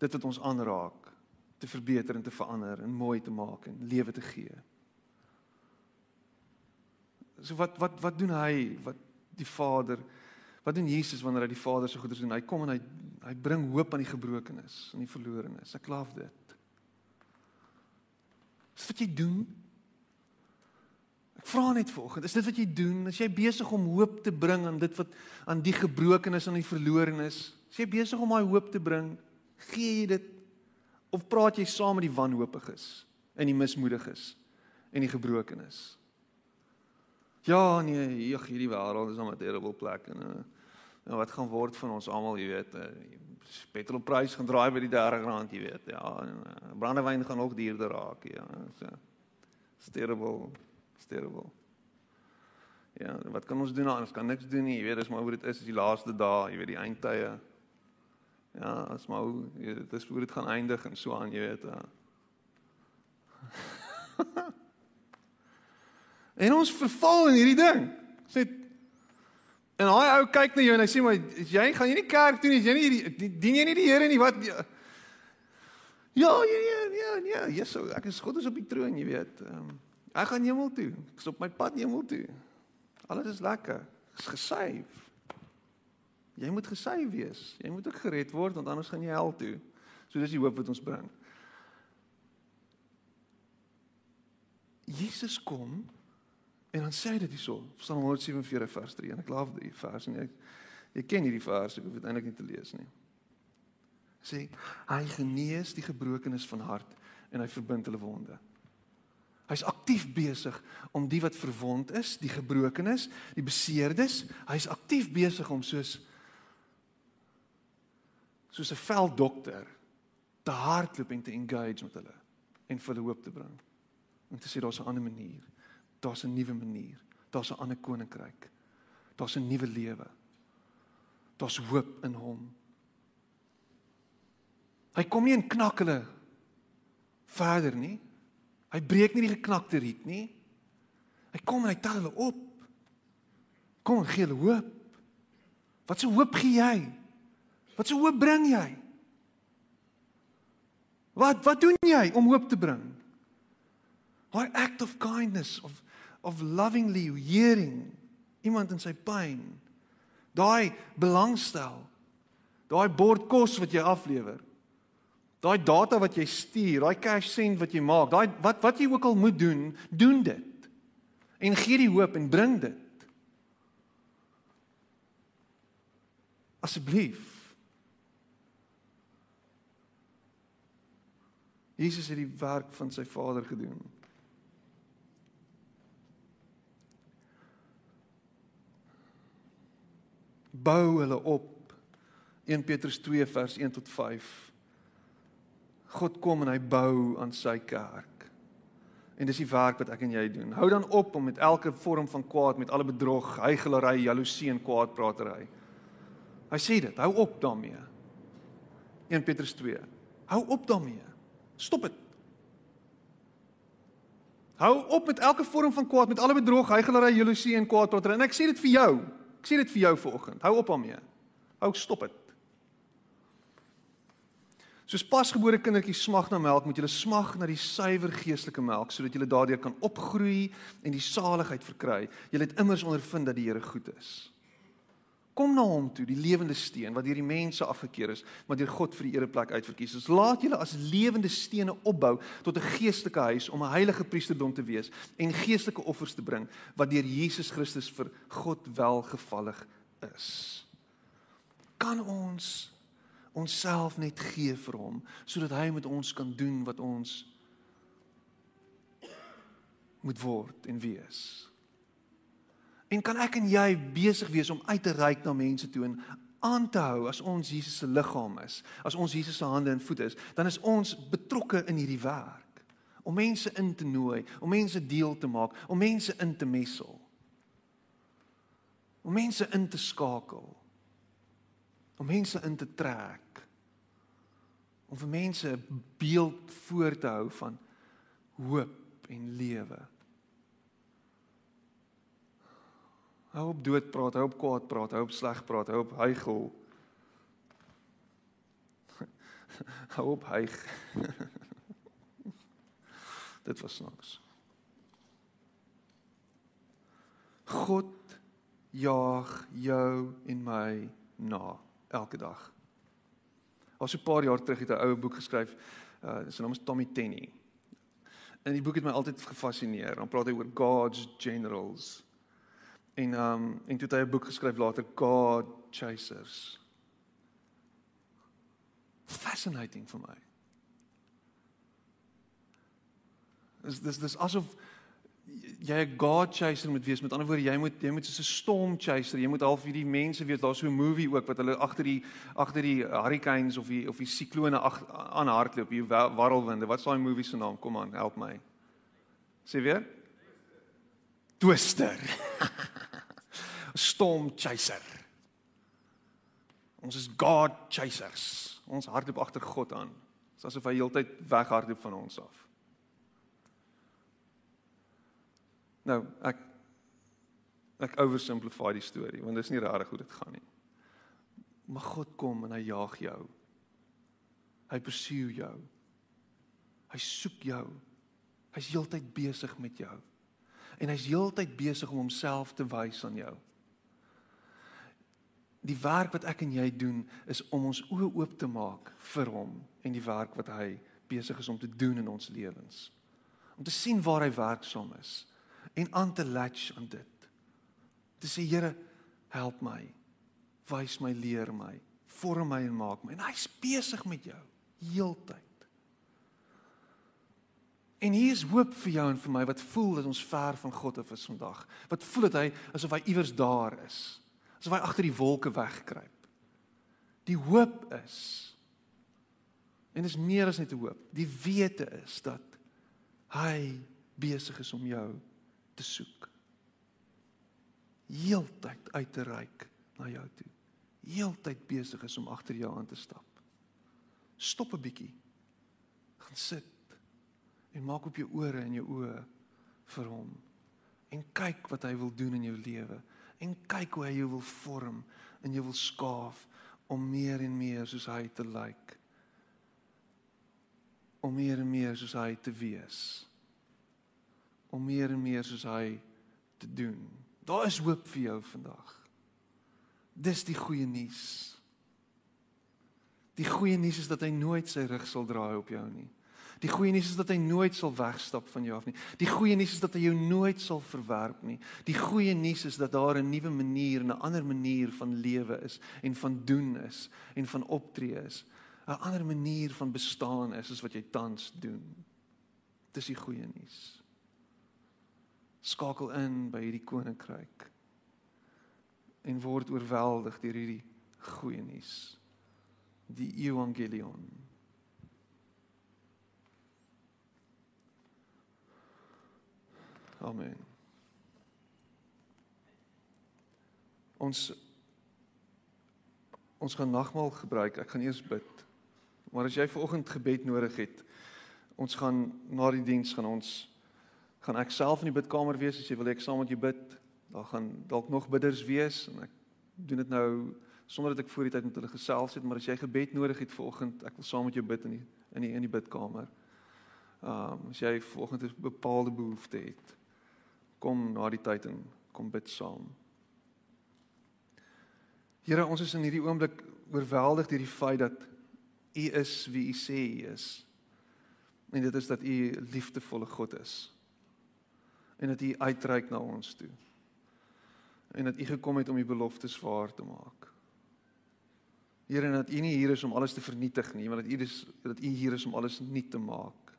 dit wat ons aanraak te verbeter en te verander en mooi te maak en lewe te gee. So wat wat wat doen hy? Wat die Vader? Wat doen Jesus wanneer hy die Vader se goeders doen? Hy kom en hy hy bring hoop aan die gebrokenes en die verlorenes. Ek glo dit. Dis wat jy doen. Ek vra net vanoggend, is dit wat jy doen? Is jy besig om hoop te bring aan dit wat aan die gebrokenes en die verlorenes? Is jy besig om daai hoop te bring? Gee jy dit of praat jy saam met die wanhoopiges en die mismoediges en die gebrokenes? Ja, nee, ag hierdie wêreld is 'n terrible plek en uh, nou wat gaan word van ons almal, jy weet, uh, petrolprys gaan draai by die 30 rand, jy weet. Ja, en uh, brandewyn gaan ook duurder raak, ja. So. It's terrible. Terrible. Ja, wat kan ons doen nou? Ons kan niks doen nie. Jy weet, dis maar hoe dit is, is die laaste dae, jy weet, die eindtye. Ja, dis maar hoe dit is hoe dit gaan eindig en so aan, jy weet. Uh. *laughs* En ons verval in hierdie ding. Sê En hy ou kyk na jou en hy sê maar jy gaan jy nie kerk toe nie, jy nie hierdie dien jy nie die Here nie wat Ja, ja, ja, ja, ja, Jesus, ek is God is op die troon, jy weet. Um, ek gaan hemel toe. Ek's op my pad hemel toe. Alles is lekker. Ek's gesuiw. Jy moet gesuiw wees. Jy moet ook gered word want anders gaan jy hel toe. So dis die hoop wat ons bring. Jesus kom En dan sê hy dit hierso, Psalm 147 vers 3 en ek laaf die vers en jy jy ken hierdie vers, ek hoef dit eintlik nie te lees nie. Sê hy genees die gebrokenes van hart en hy verbind hulle wonde. Hy's aktief besig om die wat verwond is, die gebrokenes, die beseerdes, hy's aktief besig om soos soos 'n velddokter te hardloop en te engage met hulle en vir hulle hoop te bring. En te sê daar's 'n ander manier. Daar's 'n nuwe manier. Daar's 'n ander koninkryk. Daar's 'n nuwe lewe. Daar's hoop in hom. Hy kom nie en knak hulle verder nie. Hy breek nie die geknakte riet nie. Hy kom en hy tel hulle op. Kom en gee hulle hoop. Wat se hoop gee jy? Wat se hoop bring jy? Wat wat doen jy om hoop te bring? Our act of kindness of of lovingly hearing iemand in sy pyn. Daai belangstel. Daai bord kos wat jy aflewer. Daai data wat jy stuur, daai cash send wat jy maak, daai wat wat jy ook al moet doen, doen dit. En gee die hoop en bring dit. Asseblief. Jesus het die werk van sy Vader gedoen. Bou hulle op. 1 Petrus 2 vers 1 tot 5. God kom en hy bou aan sy kerk. En dis die werk wat ek en jy doen. Hou dan op om met elke vorm van kwaad, met alle bedrog, hygelary, jaloesie en kwaadpratery. Hy sê dit, hou op daarmee. 1 Petrus 2. Hou op daarmee. Stop dit. Hou op met elke vorm van kwaad, met alle bedrog, hygelary, jaloesie en kwaadpratery. En ek sê dit vir jou. Ek sê dit vir jou vanoggend. Hou op daarmee. Hou stop dit. Soos pasgebore kindertjies smag na melk, moet julle smag na die suiwer geestelike melk sodat julle daardeur kan opgroei en die saligheid verkry. Julle het immers ondervind dat die Here goed is. Kom na hom toe, die lewende steen wat deur die mense afgekeur is, maar deur God vir die ereplek uitverkies is. Laat julle as lewende stene opbou tot 'n geestelike huis om 'n heilige priesterdom te wees en geestelike offers te bring wat deur Jesus Christus vir God welgevallig is. Kan ons onsself net gee vir hom sodat hy met ons kan doen wat ons moet word en wees. En kan ek en jy besig wees om uit te reik na mense toe en aan te hou as ons Jesus se liggaam is, as ons Jesus se hande en voete is, dan is ons betrokke in hierdie werk om mense in te nooi, om mense deel te maak, om mense in te messel. Om mense in te skakel. Om mense in te trek. Om vir mense 'n beeld voor te hou van hoop en lewe. Hou op dood praat, hou op kwaad praat, hou op sleg praat, hou op hygel. *laughs* hou op hyg. *laughs* Dit was snaaks. God jaag jou en my na elke dag. Al so 'n paar jaar terug het 'n ou boek geskryf, uh sy naam is Tommy Tenney. En die boek het my altyd gefassineer. Dan praat hy oor God's generals. En um en toe het hy 'n boek geskryf later God Chasers. Fascinating vir my. Dis dis dis asof jy 'n God chaser moet wees. Met ander woorde, jy moet jy moet soos 'n storm chaser. Jy moet half hierdie mense weet, daar's so 'n movie ook wat hulle agter die agter die hurricanes of die of die siklone aan hardloop, hier warrelwinde. Wat is daai movie se naam? Kom aan, help my. Sê weer? Twister. *laughs* Storm chaser. Ons is God chasers. Ons hardloop agter God aan. Dit is asof hy heeltyd weghardloop van ons af. Nou, ek ek oversimplify die storie want dit is nie regtig hoe dit gaan nie. Maar God kom en hy jaag jou. Hy pursue jou. Hy soek jou. Hy's heeltyd besig met jou en hy's heeltyd besig om homself te wys aan jou. Die werk wat ek en jy doen is om ons oë oop te maak vir hom en die werk wat hy besig is om te doen in ons lewens. Om te sien waar hy werksaam is en aan te latch aan dit. Te sê Here, help my. Wys my, leer my, vorm my en maak my. En hy's besig met jou heeltyd. En hier is hoop vir jou en vir my wat voel dat ons ver van God af is vandag. Wat voel dit hy asof hy iewers daar is. Asof hy agter die wolke wegkruip. Die hoop is en is meer as net 'n hoop. Die wete is dat hy besig is om jou te soek. Heeltyd uit te reik na jou toe. Heeltyd besig is om agter jou aan te stap. Stop 'n bietjie. Gaan sit en maak op jou ore en jou oë vir hom en kyk wat hy wil doen in jou lewe en kyk hoe hy jou wil vorm en jou wil skaaf om meer en meer soos hy te lyk like. om meer en meer soos hy te wees om meer en meer soos hy te doen daar is hoop vir jou vandag dis die goeie nuus die goeie nuus is dat hy nooit sy rug sal draai op jou nie Die goeie nuus is dat hy nooit sal wegstap van jou af nie. Die goeie nuus is dat hy jou nooit sal verwerp nie. Die goeie nuus is dat daar 'n nuwe manier, 'n ander manier van lewe is en van doen is en van optree is. 'n Ander manier van bestaan is as wat jy tans doen. Dis die goeie nuus. Skakel in by hierdie koninkryk en word oorweldig deur hierdie goeie nuus. Die evangelion. Amen. Ons ons gaan nagmaal gebruik. Ek gaan eers bid. Maar as jy vanoggend gebed nodig het, ons gaan na die diens gaan ons gaan ek self in die bidkamer wees as jy wil ek saam met jou bid. Daar gaan dalk nog bidders wees en ek doen dit nou sonder dat ek voor die tyd met hulle gesels het, maar as jy gebed nodig het vanoggend, ek wil saam met jou bid in die in die in die bidkamer. Ehm um, as jy vanoggend 'n bepaalde behoefte het, kom na die tyd en kom bid saam. Here, ons is in hierdie oomblik oorweldig deur die feit dat U is wie U sê U is. En dit is dat U liefdevolle God is. En dat U uitreik na ons toe. En dat U gekom het om U beloftes waar te maak. Here, en dat U nie hier is om alles te vernietig nie, maar dat U is dat U hier is om alles nuut te maak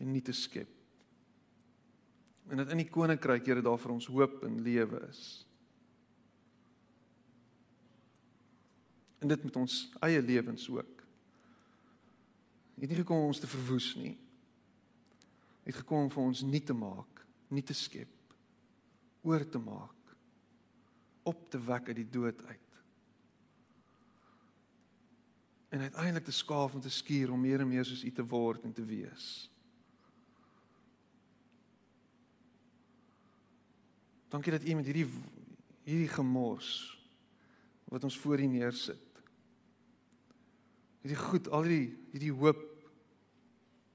en nuut te skep. En dat in die koninkryk Here daar vir ons hoop en lewe is. En dit met ons eie lewens ook. Jy het nie gekom om ons te verwoes nie. Jy het gekom om vir ons nuut te maak, nuut te skep, oor te maak, op te wek uit die dood uit. En uiteindelik te skaaf en te skuur om meer en meer soos U te word en te wees. Dankie dat U met hierdie hierdie gemors wat ons voor U neersit. Hierdie goed, al hierdie hierdie hoop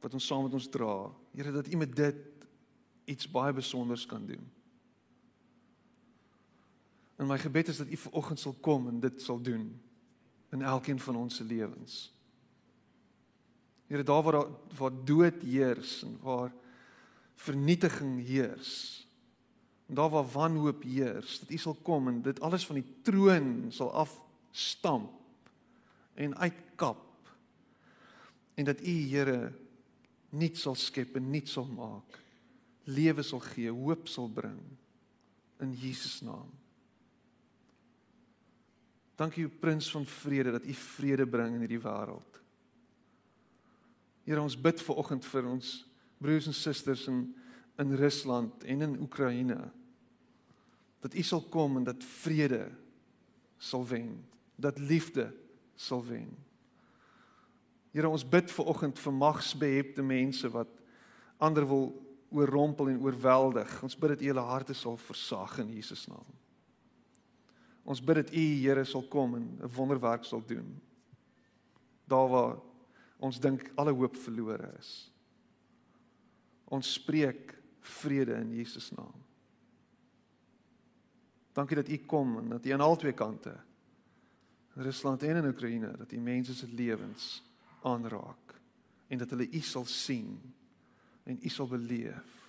wat ons saam met ons dra. Here dat U met dit iets baie spesiaals kan doen. En my gebed is dat U vanoggend sal kom en dit sal doen in elkeen van ons se lewens. Here daar waar waar dood heers en waar vernietiging heers En daar waar wanhoop heers, dat U sal kom en dit alles van die troon sal afstamp en uitkap. En dat U Here nuut sal skep en nuut sal maak. Lewe sal gee, hoop sal bring in Jesus naam. Dankie Prins van Vrede dat U vrede bring in hierdie wêreld. Here ons bid vir oggend vir ons broers en susters in in Rusland en in Oekraïne dat u sal kom en dat vrede sal wen, dat liefde sal wen. Here ons bid vir oggend vir magsbehepte mense wat ander wil oorrompel en oorweldig. Ons bid dat u hulle harte sal versag in Jesus naam. Ons bid dat u Here sal kom en 'n wonderwerk sal doen. Daar waar ons dink alle hoop verlore is. Ons spreek vrede in Jesus naam. Dankie dat u kom en dat u aan albei kante Rusland en in Oekraïne dat u mense se lewens aanraak en dat hulle u sal sien en u sal beleef.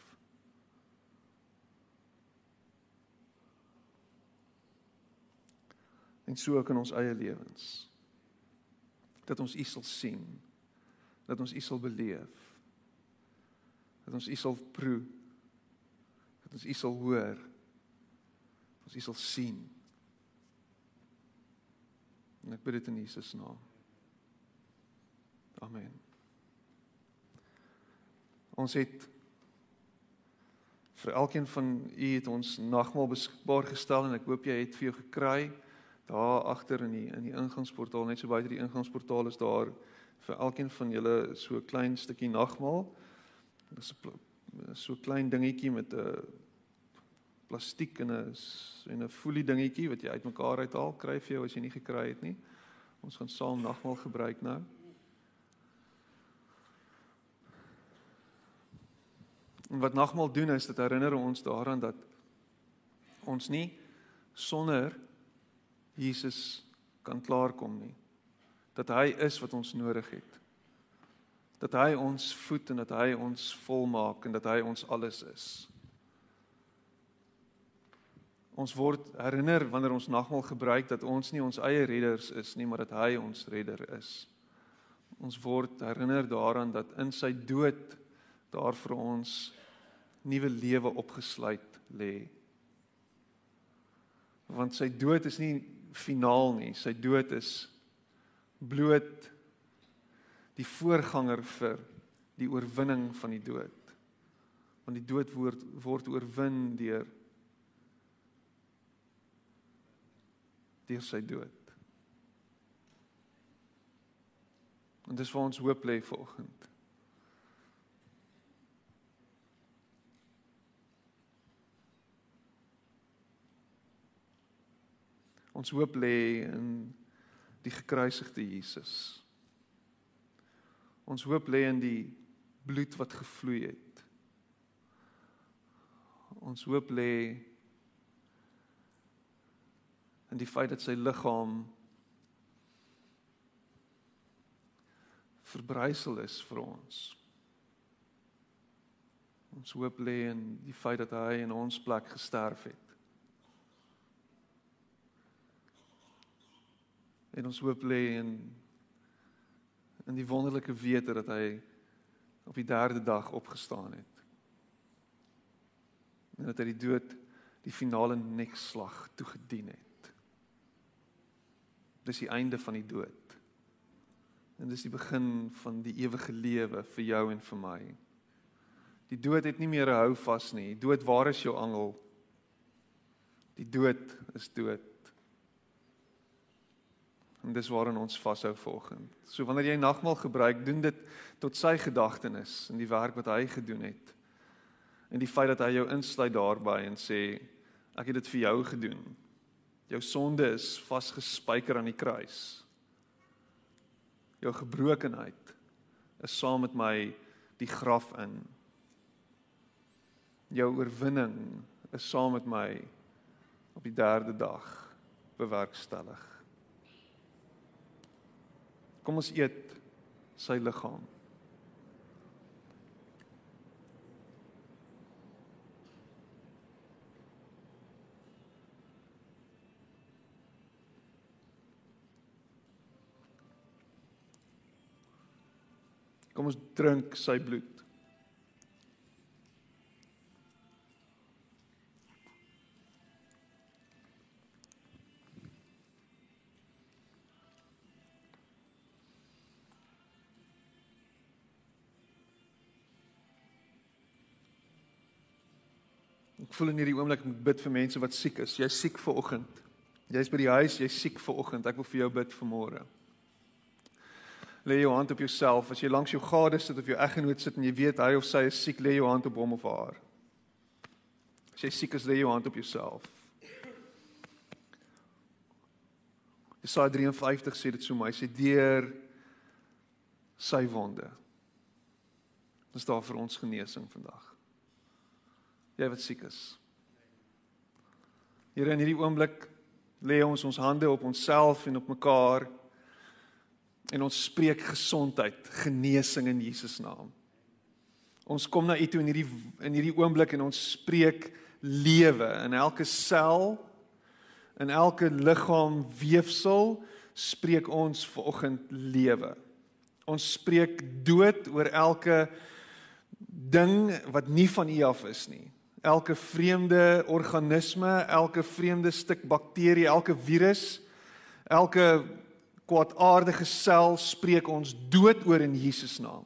En so ook in ons eie lewens. Dat ons u sal sien. Dat ons u sal beleef. Dat ons u sal proe. Dat ons u sal hoor. Dat ons u sal sien. En ek bid dit in Jesus naam. Amen. Ons het vir elkeen van u het ons nagmaal beskikbaar gestel en ek hoop jy het vir jou gekry daar agter in die in die ingangsportaal net so buite die ingangsportaal is daar vir elkeen van julle so 'n klein stukkie nagmaal. Dit is 'n so klein dingetjie met 'n plastiek en 'n en 'n folie dingetjie wat jy uitmekaar uithaal kry vir jou as jy nie gekry het nie. Ons gaan saam nagmaal gebruik nou. En wat nagmaal doen is dit herinner ons daaraan dat ons nie sonder Jesus kan klaarkom nie. Dat hy is wat ons nodig het. Dat hy ons voed en dat hy ons volmaak en dat hy ons alles is. Ons word herinner wanneer ons nagmaal gebruik dat ons nie ons eie redders is nie, maar dat hy ons redder is. Ons word herinner daaraan dat in sy dood daar vir ons nuwe lewe opgesluit lê. Want sy dood is nie finaal nie, sy dood is bloot die voorganger vir die oorwinning van die dood. Want die dood word word oorwin deur deur sy dood. En dis vir ons hoop lê vanoggend. Ons hoop lê in die gekruisigde Jesus. Ons hoop lê in die bloed wat gevloei het. Ons hoop lê in die feit dat sy liggaam verbrysel is vir ons. Ons hoop lê in die feit dat hy in ons plek gesterf het. En ons hoop lê in in die wonderlike wete dat hy op die derde dag opgestaan het. En dat hy die dood die finale nekslag toegedien het. Dis die einde van die dood. En dis die begin van die ewige lewe vir jou en vir my. Die dood het nie meer 'n hou vas nie. Dood, waar is jou angel? Die dood is dood. En dis waarin ons vashou vanoggend. So wanneer jy nagmaal gebruik, doen dit tot sy gedagtenis in die werk wat hy gedoen het. En die feit dat hy jou insluit daarbey en sê ek het dit vir jou gedoen. Jou sonde is vasgespijker aan die kruis. Jou gebrokenheid is saam met my die graf in. Jou oorwinning is saam met my op die derde dag bewerkstellig. Kom ons eet sy liggaam. Kom ons drink sy bloed. Voel in hierdie oomblik moet bid vir mense wat siek is. Jy's siek vir oggend. Jy's by die huis, jy's siek vir oggend. Ek wil vir jou bid vir môre. Lê jou hand op jouself. As jy langs jou gade sit of jou eggenoot sit en jy weet hy of sy is siek, lê jou hand op hom of haar. As jy siek is, lê jou hand op jouself. Jesaja 53 sê dit so mooi. Hy sê deur sy wonde is daar vir ons genesing vandag jy wat siek is. Here in hierdie oomblik lê ons ons hande op onsself en op mekaar en ons spreek gesondheid, genesing in Jesus naam. Ons kom na U toe in hierdie in hierdie oomblik en ons spreek lewe in elke sel In elke liggaam weefsel spreek ons vanoggend lewe. Ons spreek dood oor elke ding wat nie van U af is nie. Elke vreemde organisme, elke vreemde stuk bakterie, elke virus, elke kwaadaardige sel spreek ons dood oor in Jesus naam.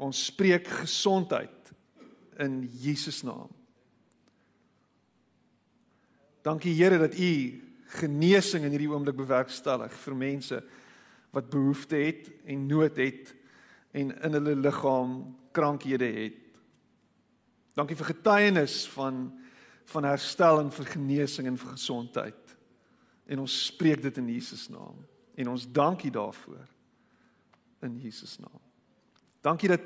Ons spreek gesondheid in Jesus naam. Dankie Here dat U genesing in hierdie oomblik bewerkstellig vir mense wat behoefte het en nood het en in hulle liggaam krankhede het. Dankie vir getuienis van van herstel en vir genesing en vir gesondheid. En ons spreek dit in Jesus naam en ons dankie daarvoor in Jesus naam. Dankie dat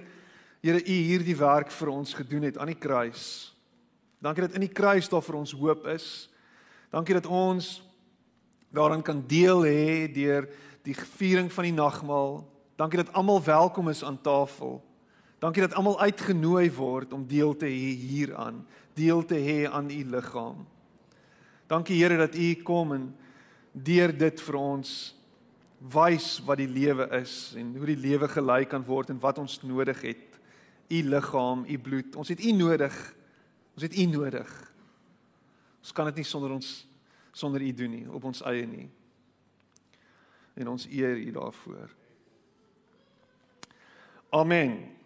Here U hierdie werk vir ons gedoen het aan die kruis. Dankie dat in die kruis daar vir ons hoop is. Dankie dat ons daaraan kan deel hê deur die viering van die nagmaal. Dankie dat almal welkom is aan tafel. Dankie dat almal uitgenooi word om deel te hê hieraan, deel te hê aan u liggaam. Dankie Here dat u kom en deur dit vir ons wys wat die lewe is en hoe die lewe gelei kan word en wat ons nodig het u liggaam, u bloed. Ons het u nodig. Ons het u nodig. Ons kan dit nie sonder ons sonder u doen nie, op ons eie nie. En ons eer u daarvoor. Amen.